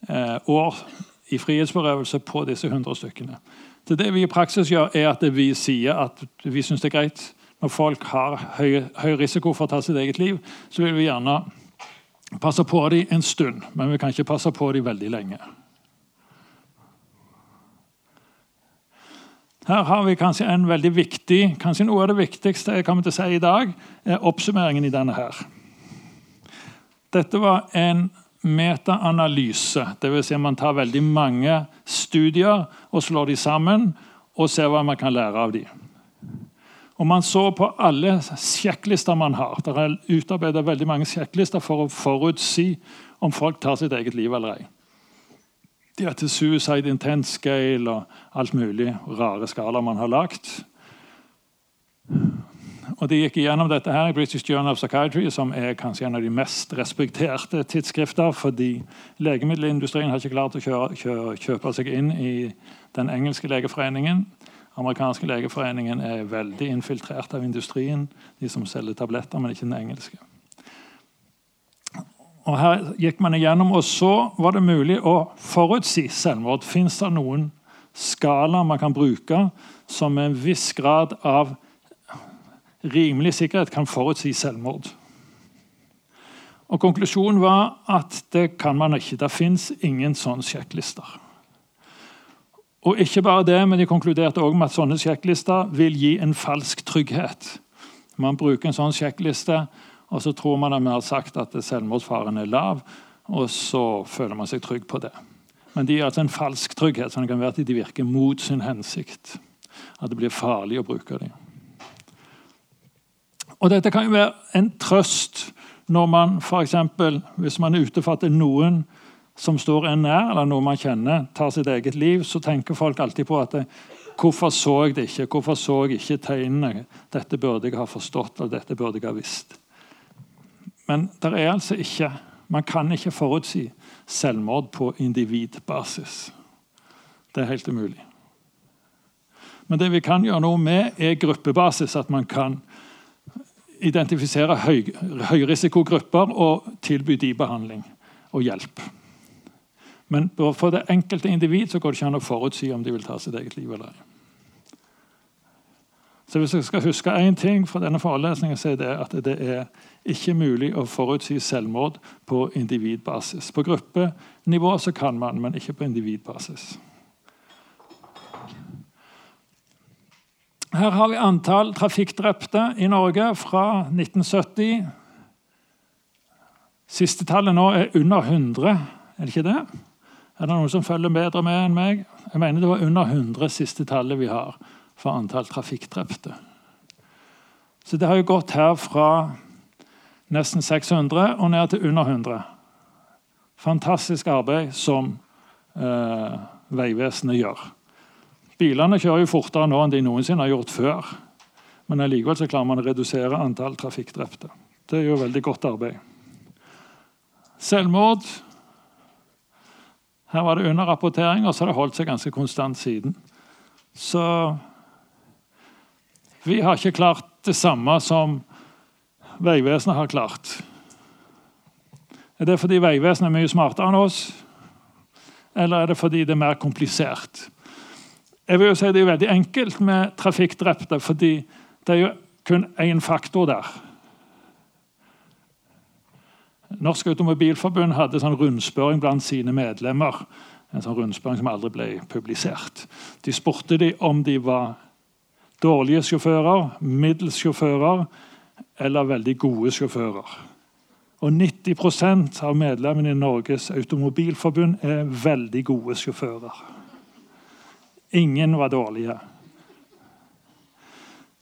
eh, år i frihetsberøvelse på disse 100 stykkene. Så det vi i praksis gjør, er at vi sier at vi syns det er greit når folk har høy, høy, risiko for å ta sitt eget liv, så vil vi gjerne passe på dem en stund. Men vi kan ikke passe på dem veldig lenge. Her har vi kanskje en veldig viktig, kanskje noe av det viktigste jeg kommer til å si i dag, er oppsummeringen i denne her. Dette var en metaanalyse. Dvs. Si man tar veldig mange studier og slår de sammen og ser hva man kan lære av dem. Og Man så på alle sjekklister man har. Det er utarbeidet veldig mange sjekklister for å forutsi om folk tar sitt eget liv eller ei. De til Suicide Intent Scale og alt mulig rare skalaer man har lagt. Og De gikk igjennom dette her i British Journal of Psychiatry, som er kanskje en av de mest respekterte tidsskrifter, fordi legemiddelindustrien har ikke klart å kjøre, kjøre, kjøpe seg inn i den engelske legeforeningen. Amerikanske legeforeningen er veldig infiltrert av industrien, de som selger tabletter, men ikke den engelske. Og Her gikk man igjennom, og så var det mulig å forutsi selvmord. Fins det noen skala man kan bruke som med en viss grad av rimelig sikkerhet kan forutsi selvmord. Og Konklusjonen var at det kan man ikke. Det fins ingen sånne sjekklister. Og ikke bare det, men De konkluderte også med at sånne sjekklister vil gi en falsk trygghet. Man bruker en sånn sjekkliste, og så tror man at man har sagt at selvmordsfaren er lav, og så føler man seg trygg på det. Men de gir altså en falsk trygghet, så det kan være at de virker mot sin hensikt. At det blir farlig å bruke dem. Og Dette kan jo være en trøst når man f.eks. hvis man er ute for at noen som står en nær, eller noe man kjenner, tar sitt eget liv, så tenker folk alltid på at det, Hvorfor så jeg det ikke? Hvorfor så jeg ikke tegnene? Dette burde jeg ha forstått, eller dette burde jeg ha visst. Men det er altså ikke Man kan ikke forutsi selvmord på individbasis. Det er helt umulig. Men det vi kan gjøre noe med, er gruppebasis. At man kan identifisere høy, høyrisikogrupper og tilby de behandling og hjelp. Men for det enkelte individ så går det ikke an å forutsi om de vil ta sitt eget liv eller ei. Så Hvis jeg skal huske én ting fra denne forelesningen, så er det at det er ikke mulig å forutsi selvmord på individbasis. På gruppenivå så kan man, men ikke på individbasis. Her har vi antall trafikkdrepte i Norge fra 1970. Siste tallet nå er under 100, er det ikke det? Er det noen som følger bedre med enn meg? Jeg mener det var under 100 siste tallet vi har for antall trafikkdrepte. Så det har jo gått her fra nesten 600 og ned til under 100. Fantastisk arbeid som eh, Vegvesenet gjør. Bilene kjører jo fortere nå enn de noensinne har gjort før. Men allikevel så klarer man å redusere antall trafikkdrepte. Det er jo veldig godt arbeid. Selvmord Her var det underrapportering, og så har det holdt seg ganske konstant siden. Så vi har ikke klart det samme som Vegvesenet har klart. Er det fordi Vegvesenet er mye smartere enn oss, eller er det fordi det er mer komplisert? Jeg vil jo si Det er veldig enkelt med trafikkdrepte, fordi det er jo kun én faktor der. Norsk Automobilforbund hadde sånn rundspørring blant sine medlemmer. En sånn rundspørring som aldri ble publisert. De spurte de om de var dårlige sjåfører, middels sjåfører eller veldig gode sjåfører. Og 90% av medlemmene i Norges Automobilforbund er veldig gode sjåfører. Ingen var dårlige.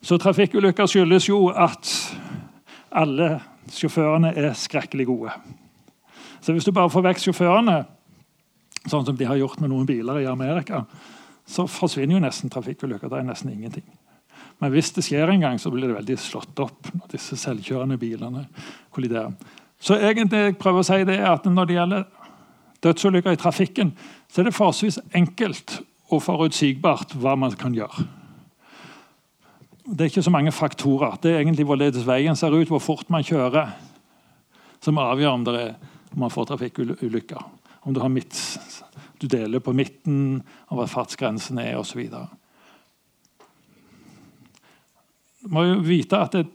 Så trafikkulykker skyldes jo at alle sjåførene er skrekkelig gode. Så hvis du bare får vekk sjåførene, sånn som de har gjort med noen biler i Amerika, så forsvinner jo nesten trafikkulykker. Det er nesten ingenting. Men hvis det skjer en gang, så blir det veldig slått opp når disse selvkjørende bilene kolliderer. Så egentlig jeg prøver å si det er at når det gjelder dødsulykker i trafikken, så er det forholdsvis enkelt og forutsigbart hva man kan gjøre. Det er ikke så mange faktorer. Det er egentlig hvorledes veien ser ut, hvor fort man kjører, som avgjør om, er, om man får trafikkulykker. Om du, midt, du deler på midten, og hva fartsgrensen er osv. Du må jo vite at det,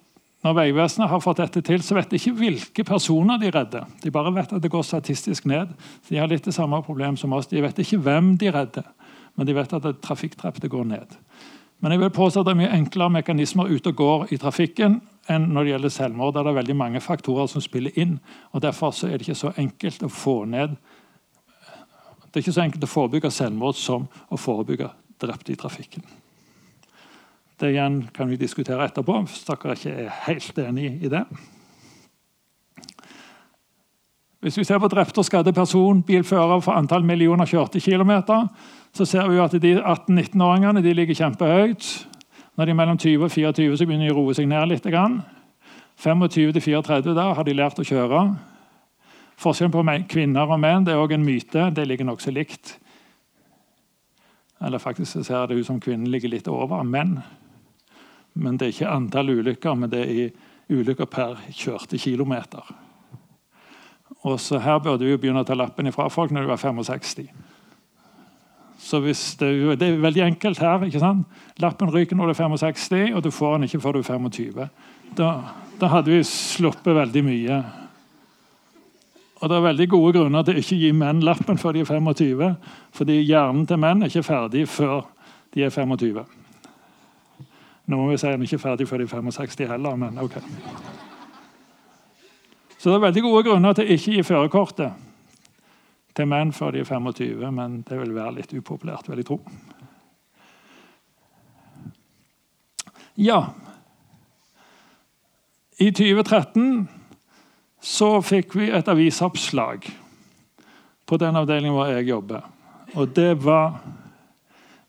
når Vegvesenet har fått dette til, så vet de ikke hvilke personer de redder. De bare vet at det går statistisk ned. De har litt det samme problem som oss. De vet ikke hvem de redder men de vet at trafikkdrepte går ned. Men jeg vil påstå at det er mye enklere mekanismer ute og går i trafikken enn når det gjelder selvmord. Der det er veldig mange faktorer som spiller inn. og Derfor er det ikke så enkelt å få ned Det er ikke så enkelt å forebygge selvmord som å forebygge drepte i trafikken. Det igjen kan vi diskutere etterpå, hvis dere ikke er helt enig i det. Hvis vi ser på drepte og skadde person, bilfører for antall millioner kjørte kilometer, så ser vi at de 18-19-åringene ligger kjempehøyt. Når de er mellom 20 og 24, så begynner de å roe seg ned litt. 25-34 der har de lært å kjøre. Forskjellen på kvinner og menn det er også en myte. Det ligger nokså likt. Eller faktisk ser det ut som kvinnen ligger litt over menn. Men det er ikke antall ulykker, men det er ulykker per kjørte kilometer. Og så Her burde vi begynne å ta lappen ifra folk når du var 65. Så hvis det, det er veldig enkelt her. ikke sant? Lappen ryker når du er 65, og du får den ikke før du er 25. Da, da hadde vi sluppet veldig mye. Og Det er veldig gode grunner til å ikke gi menn lappen før de er 25. Fordi hjernen til menn er ikke ferdig før de er 25. Nå må vi si at den ikke er ferdig før de er 65 heller, men ok. Så det er veldig gode grunner til å ikke gi førerkortet til menn før de er 25, men det vil være litt upopulært, vil jeg tro. Ja I 2013 så fikk vi et avisoppslag på den avdelingen hvor jeg jobber. Og det var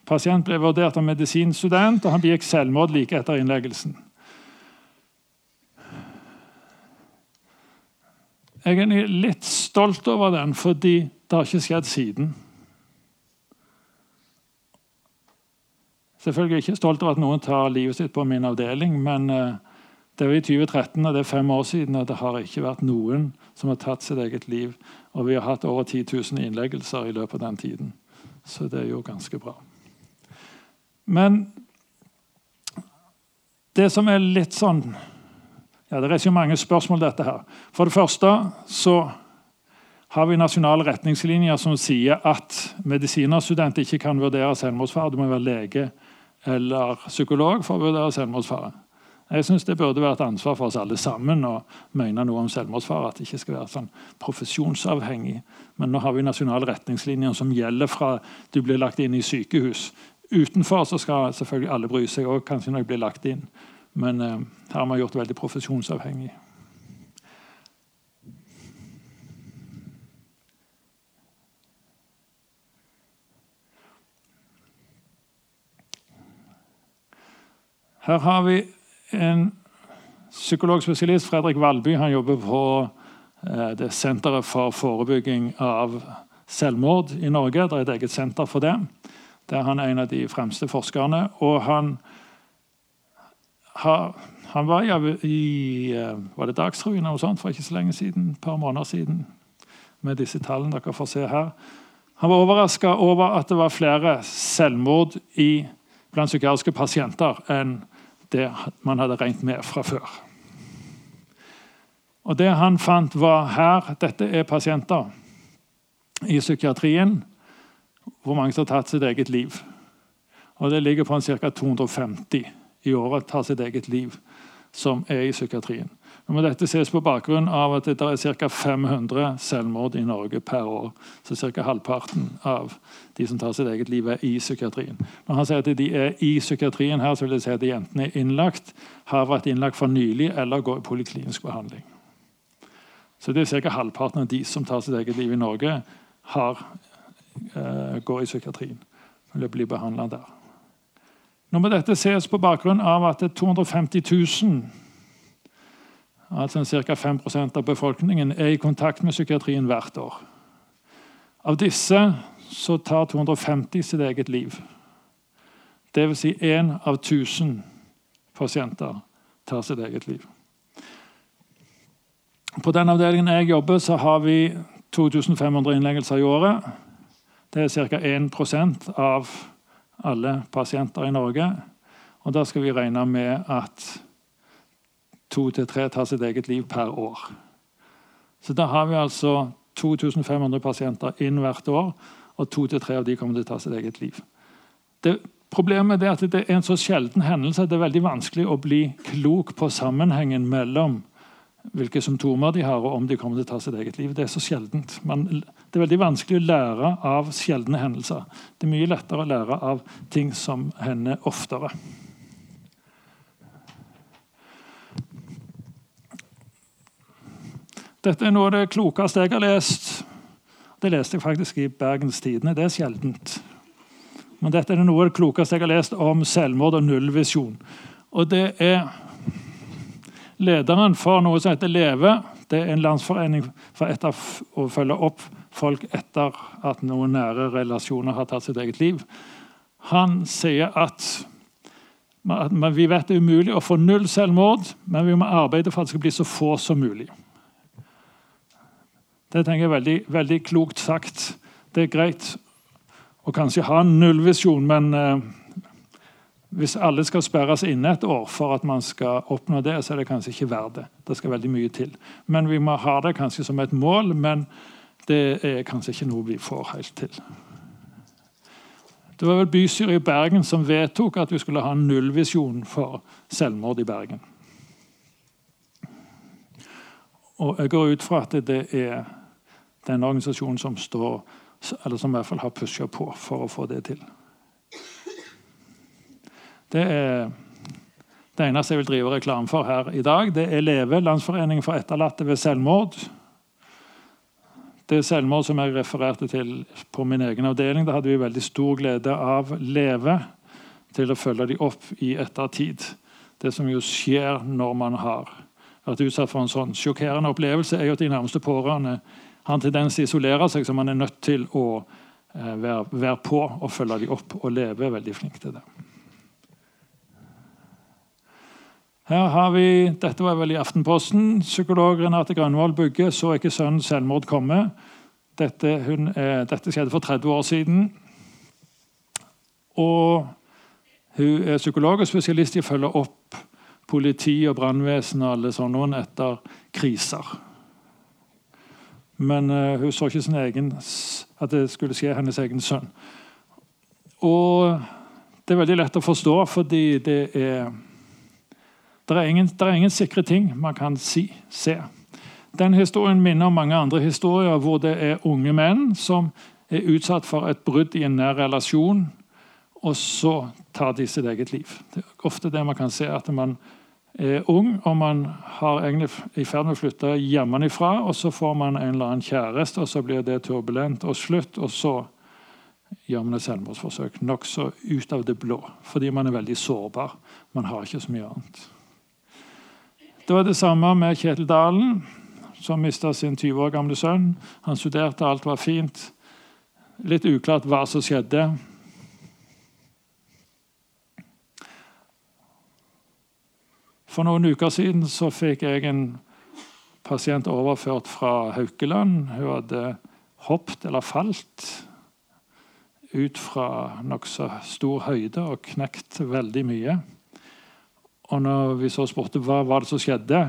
Pasient ble vurdert av medisinstudent, og han begikk selvmord like etter innleggelsen. Jeg er litt stolt over den, fordi det har ikke skjedd siden. Selvfølgelig er jeg ikke stolt over at noen tar livet sitt på min avdeling, men eh, det var i 2013, og det er fem år siden, og det har ikke vært noen som har tatt sitt eget liv. Og vi har hatt over 10 000 innleggelser i løpet av den tiden. Så det er jo ganske bra. Men det som er litt sånn ja, Det reiser jo mange spørsmål, dette her. For det første så har vi nasjonale retningslinjer som sier at medisinerstudenter ikke kan vurdere selvmordsfare. Du må være lege eller psykolog for å vurdere selvmordsfare. Jeg synes Det burde være et ansvar for oss alle sammen å mene noe om selvmordsfare. At det ikke skal være sånn profesjonsavhengig. Men nå har vi nasjonale retningslinjer som gjelder fra du blir lagt inn i sykehus. Utenfor så skal selvfølgelig alle bry seg òg, kanskje når jeg blir lagt inn. Men eh, her har vi gjort det veldig profesjonsavhengig. Her har vi en psykologspesialist, Fredrik Valby. Han jobber på eh, det Senteret for forebygging av selvmord i Norge. Det er et eget senter for det. Der han er en av de fremste forskerne. Og han, han var i, eh, var det Dagsrevyen for ikke så lenge siden, et par måneder siden med disse tallene dere får se her. Han var overraska over at det var flere selvmord i, blant psykiatriske pasienter enn det man hadde regnet med fra før. Og Det han fant, var her Dette er pasienter i psykiatrien. Hvor mange har tatt sitt eget liv. Og Det ligger på ca. 250 i året tar sitt eget liv som er i psykiatrien. Nå må dette ses på bakgrunn av at det er ca. 500 selvmord i Norge per år. Så ca. halvparten av de som tar sitt eget liv, er i psykiatrien. Når han sier at de er i psykiatrien her, så vil det si at de enten er innlagt, har vært innlagt for nylig eller går i poliklinisk behandling. Så det er ca. halvparten av de som tar sitt eget liv i Norge, har, uh, går i psykiatrien. Eller blir behandla der. Nå må dette ses på bakgrunn av at det er 250 000 altså ca. 5% av befolkningen, er i kontakt med psykiatrien hvert år. Av disse så tar 250 sitt eget liv. Dvs. Si én av 1000 pasienter tar sitt eget liv. På den avdelingen jeg jobber, så har vi 2500 innleggelser i året. Det er ca. 1% av alle pasienter i Norge. Og Da skal vi regne med at to til tre tar sitt eget liv per år. Så da har vi altså 2500 pasienter inn hvert år, og to til tre av de kommer til å ta sitt eget liv. Det, problemet er at det er en så sjelden hendelse at det er veldig vanskelig å bli klok på sammenhengen mellom hvilke symptomer de har, og om de kommer til å ta sitt eget liv. Det er så sjeldent. Man, det er veldig vanskelig å lære av sjeldne hendelser. Det er mye lettere å lære av ting som hender oftere. Dette er noe av det klokeste jeg har lest. Det leste jeg faktisk i Bergens Tidende. Det er sjeldent. Men dette er noe av det klokeste jeg har lest om selvmord og nullvisjon. Og det er lederen for noe som heter LEVE. Det er en landsforening for etter å følge opp folk etter at noen nære relasjoner har tatt sitt eget liv. Han sier at vi vet det er umulig å få null selvmord, men vi må arbeide for at det skal bli så få som mulig. Det tenker jeg er veldig, veldig klokt sagt. Det er greit å kanskje ha en nullvisjon, men eh, hvis alle skal sperres inne et år for at man skal oppnå det, så er det kanskje ikke verdt det. Det skal veldig mye til. Men vi må ha det kanskje som et mål, men det er kanskje ikke noe vi får helt til. Det var vel bystyret i Bergen som vedtok at vi skulle ha en nullvisjon for selvmord i Bergen. Og jeg går ut fra at det er den organisasjonen som står eller som i hvert fall har pusha på for å få det til. Det er det eneste jeg vil drive reklame for her i dag. Det er LEVE, Landsforeningen for etterlatte ved selvmord. Det selvmord som jeg refererte til på min egen avdeling, da hadde vi veldig stor glede av LEVE til å følge dem opp i ettertid. Det som jo skjer når man har vært utsatt for en sånn sjokkerende opplevelse, er jo at de nærmeste pårørende har en tendens til å isolere seg, så man er nødt til å eh, være, være på og følge dem opp. Og leve veldig flink til det. Her har vi, Dette var vel i Aftenposten. Psykolog Renate Grønvoll Bugge så ikke sønnen selvmord komme. Dette, hun, eh, dette, skjedde for 30 år siden. Og hun er psykolog og spesialist i å følge opp politi og brannvesen og alle sånne etter kriser. Men uh, hun så ikke egen, at det skulle skje hennes egen sønn. Og det er veldig lett å forstå, fordi det er Det er ingen, det er ingen sikre ting man kan si, se. Den historien minner om mange andre historier hvor det er unge menn som er utsatt for et brudd i en nær relasjon, og så tar de sitt eget liv. Det er ofte det man kan se, at man er ung og man har egentlig i ferd med å flytte hjemmefra, og så får man en eller annen kjæreste, og så blir det turbulent og slutt, og så gjør man et selvmordsforsøk nokså ut av det blå. Fordi man er veldig sårbar. Man har ikke så mye annet. Det var det samme med Kjetil Dalen, som mista sin 20 år gamle sønn. Han studerte, alt var fint. Litt uklart hva som skjedde. For noen uker siden så fikk jeg en pasient overført fra Haukeland. Hun hadde hoppet eller falt ut fra nokså stor høyde og knekt veldig mye. Og når vi så spurte hva var det som skjedde,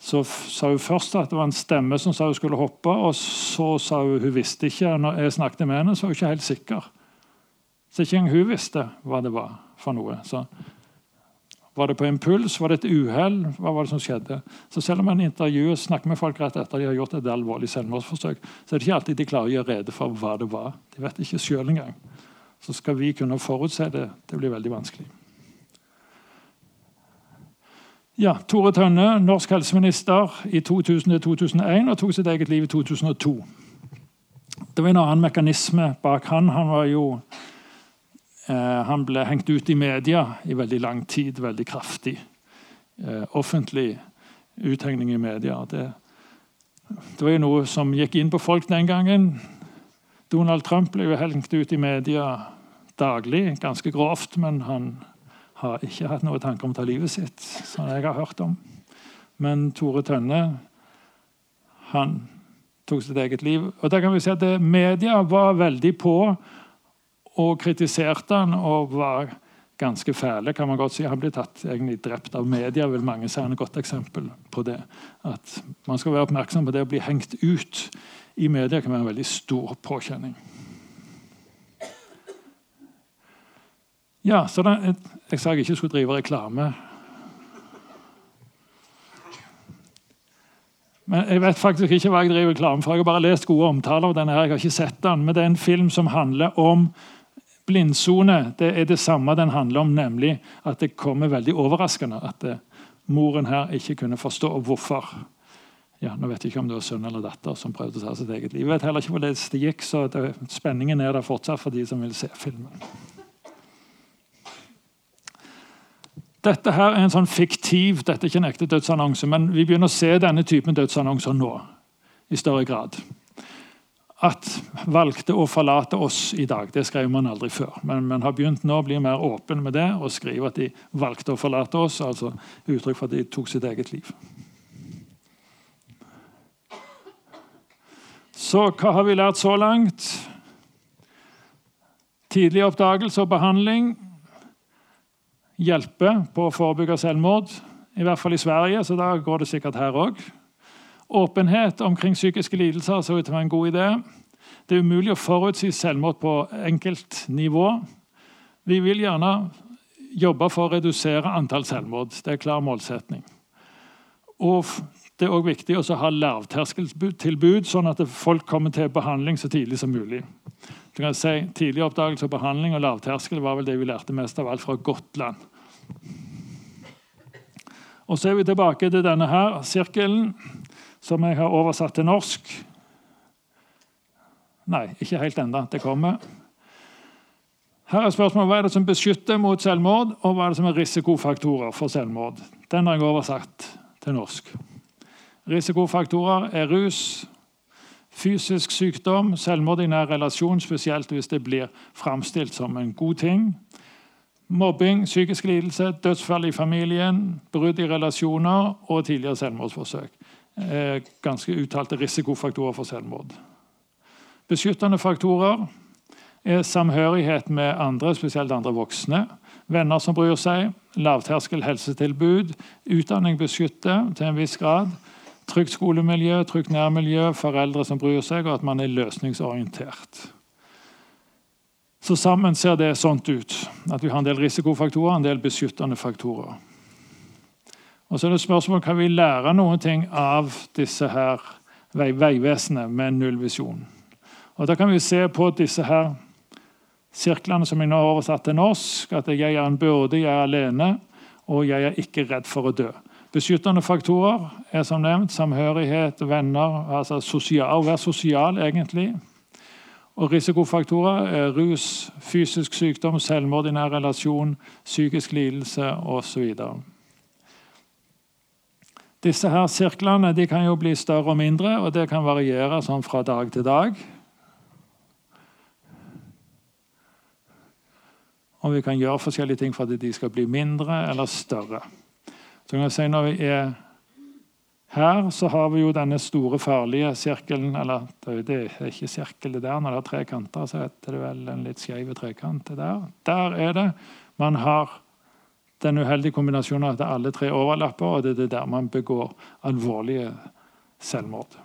så sa hun først at det var en stemme som sa hun skulle hoppe, og så sa hun hun visste ikke. Når jeg snakket med henne, så var hun ikke helt sikker. Så ikke engang hun visste hva det var for noe. Så var det på impuls? Var det et uhell? Hva var det som skjedde? Så Selv om man intervjuer snakker med folk rett etter de har gjort et alvorlig selvmordsforsøk, så er det ikke alltid de klarer å gjøre rede for hva det var. De vet ikke sjøl engang. Så skal vi kunne forutse det. Det blir veldig vanskelig. Ja, Tore Tønne, norsk helseminister i 2000-2001 og tok sitt eget liv i 2002. Det var en annen mekanisme bak han. Han var jo han ble hengt ut i media i veldig lang tid, veldig kraftig. Eh, offentlig uthengning i media. Det, det, var jo noe som gikk inn på folk den gangen. Donald Trump ble jo hengt ut i media daglig, ganske grovt, men han har ikke hatt noen tanke om å ta livet sitt, som jeg har hørt om. Men Tore Tønne han tok sitt eget liv. Og der kan vi si at Media var veldig på og kritiserte han og var ganske fæle. kan man godt si. Han ble tatt egentlig drept av media. vil mange si han et godt eksempel på det. At Man skal være oppmerksom på det å bli hengt ut i media kan være en veldig stor påkjenning. Ja, så da, Jeg sa jeg ikke skulle drive reklame. Men Jeg vet faktisk ikke hva jeg driver reklame for. Jeg har bare lest gode omtaler av denne. her. Jeg har ikke sett den, Men det er en film som handler om Blindsone det er det samme den handler om, nemlig at det kommer veldig overraskende at eh, moren her ikke kunne forstå hvorfor. Ja, nå vet jeg ikke om det var sønn eller datter som prøvde å ta sitt eget liv. Jeg vet heller ikke hvor det gikk, så det, spenningen er der fortsatt for de som vil se filmen. Dette her er en sånn fiktiv dette er ikke en ekte dødsannonse, men vi begynner å se denne typen dødsannonser nå i større grad at valgte å forlate oss i dag. Det skrev man aldri før. Men man har begynt nå å bli mer åpen med det og skrive at de valgte å forlate oss. altså Uttrykk for at de tok sitt eget liv. Så hva har vi lært så langt? Tidlig oppdagelse og behandling hjelper på å forebygge selvmord. I hvert fall i Sverige, så da går det sikkert her òg. Åpenhet omkring psykiske lidelser så ut til å være en god idé. Det er umulig å forutsi selvmord på enkelt nivå. Vi vil gjerne jobbe for å redusere antall selvmord. Det er en klar målsetning. Og det er også viktig å ha lavterskeltilbud, sånn at folk kommer til behandling så tidlig som mulig. Du kan si Tidlig oppdagelse og behandling og lavterskel var vel det vi lærte mest av alt fra Gotland. Og Så er vi tilbake til denne her sirkelen, som jeg har oversatt til norsk. Nei, ikke helt ennå. Det kommer. Her er spørsmålet Hva er det som beskytter mot selvmord, og hva er det som er risikofaktorer for selvmord? Den har jeg oversatt til norsk. Risikofaktorer er rus, fysisk sykdom, selvmord i nær relasjon, spesielt hvis det blir framstilt som en god ting. Mobbing, psykisk lidelse, dødsfall i familien, brudd i relasjoner og tidligere selvmordsforsøk. Er Ganske uttalte risikofaktorer for selvmord. Beskyttende faktorer er samhørighet med andre, spesielt andre voksne. Venner som bryr seg, lavterskel helsetilbud, utdanning beskytter til en viss grad Trygt skolemiljø, trygt nærmiljø, foreldre som bryr seg, og at man er løsningsorientert. Så Sammen ser det sånt ut. At vi har en del risikofaktorer en del beskyttende faktorer. Og så er det spørsmål, Kan vi lære noen ting av disse her Vegvesenet med nullvisjon? Og Da kan vi se på disse her sirklene som jeg nå har oversatt til norsk. At jeg er en byrde, jeg er alene, og jeg er ikke redd for å dø. Beskyttende faktorer er som nevnt samhørighet, venner, altså sosial, å være sosial, egentlig. Og risikofaktorer er rus, fysisk sykdom, selvmord i nær relasjon, psykisk lidelse osv. Disse her sirklene de kan jo bli større og mindre, og det kan variere sånn fra dag til dag. Og vi kan gjøre forskjellige ting for at de skal bli mindre eller større. Så kan jeg si Når vi er her, så har vi jo denne store, farlige sirkelen Eller det er ikke sirkel, det der. Når det er tre kanter, så heter det vel en litt skeiv trekant. Der. der er det. Man har den uheldige kombinasjonen av at alle tre overlapper, og det er der man begår alvorlige selvmord.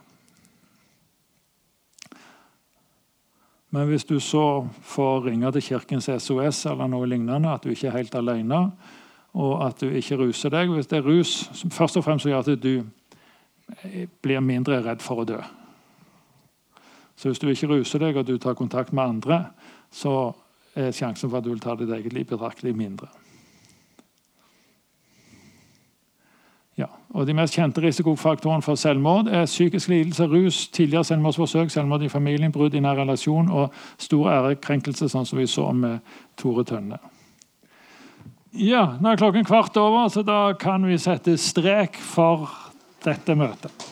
Men hvis du så får ringe til Kirkens SOS eller noe lignende, at du ikke er helt alene, og at du ikke ruser deg. Hvis det er rus som først og fremst gjør at du blir mindre redd for å dø. Så hvis du ikke ruser deg og du tar kontakt med andre, så er sjansen for at du vil ta ditt eget liv betraktelig mindre. Ja, og De mest kjente risikofaktorene for selvmord er psykisk lidelse, rus, tidligere selvmordsforsøk, selvmord i familien, brudd i nær relasjon og stor ærekrenkelse, sånn som vi så med Tore Tønne. Ja, nå er klokken kvart over, så da kan vi sette strek for dette møtet.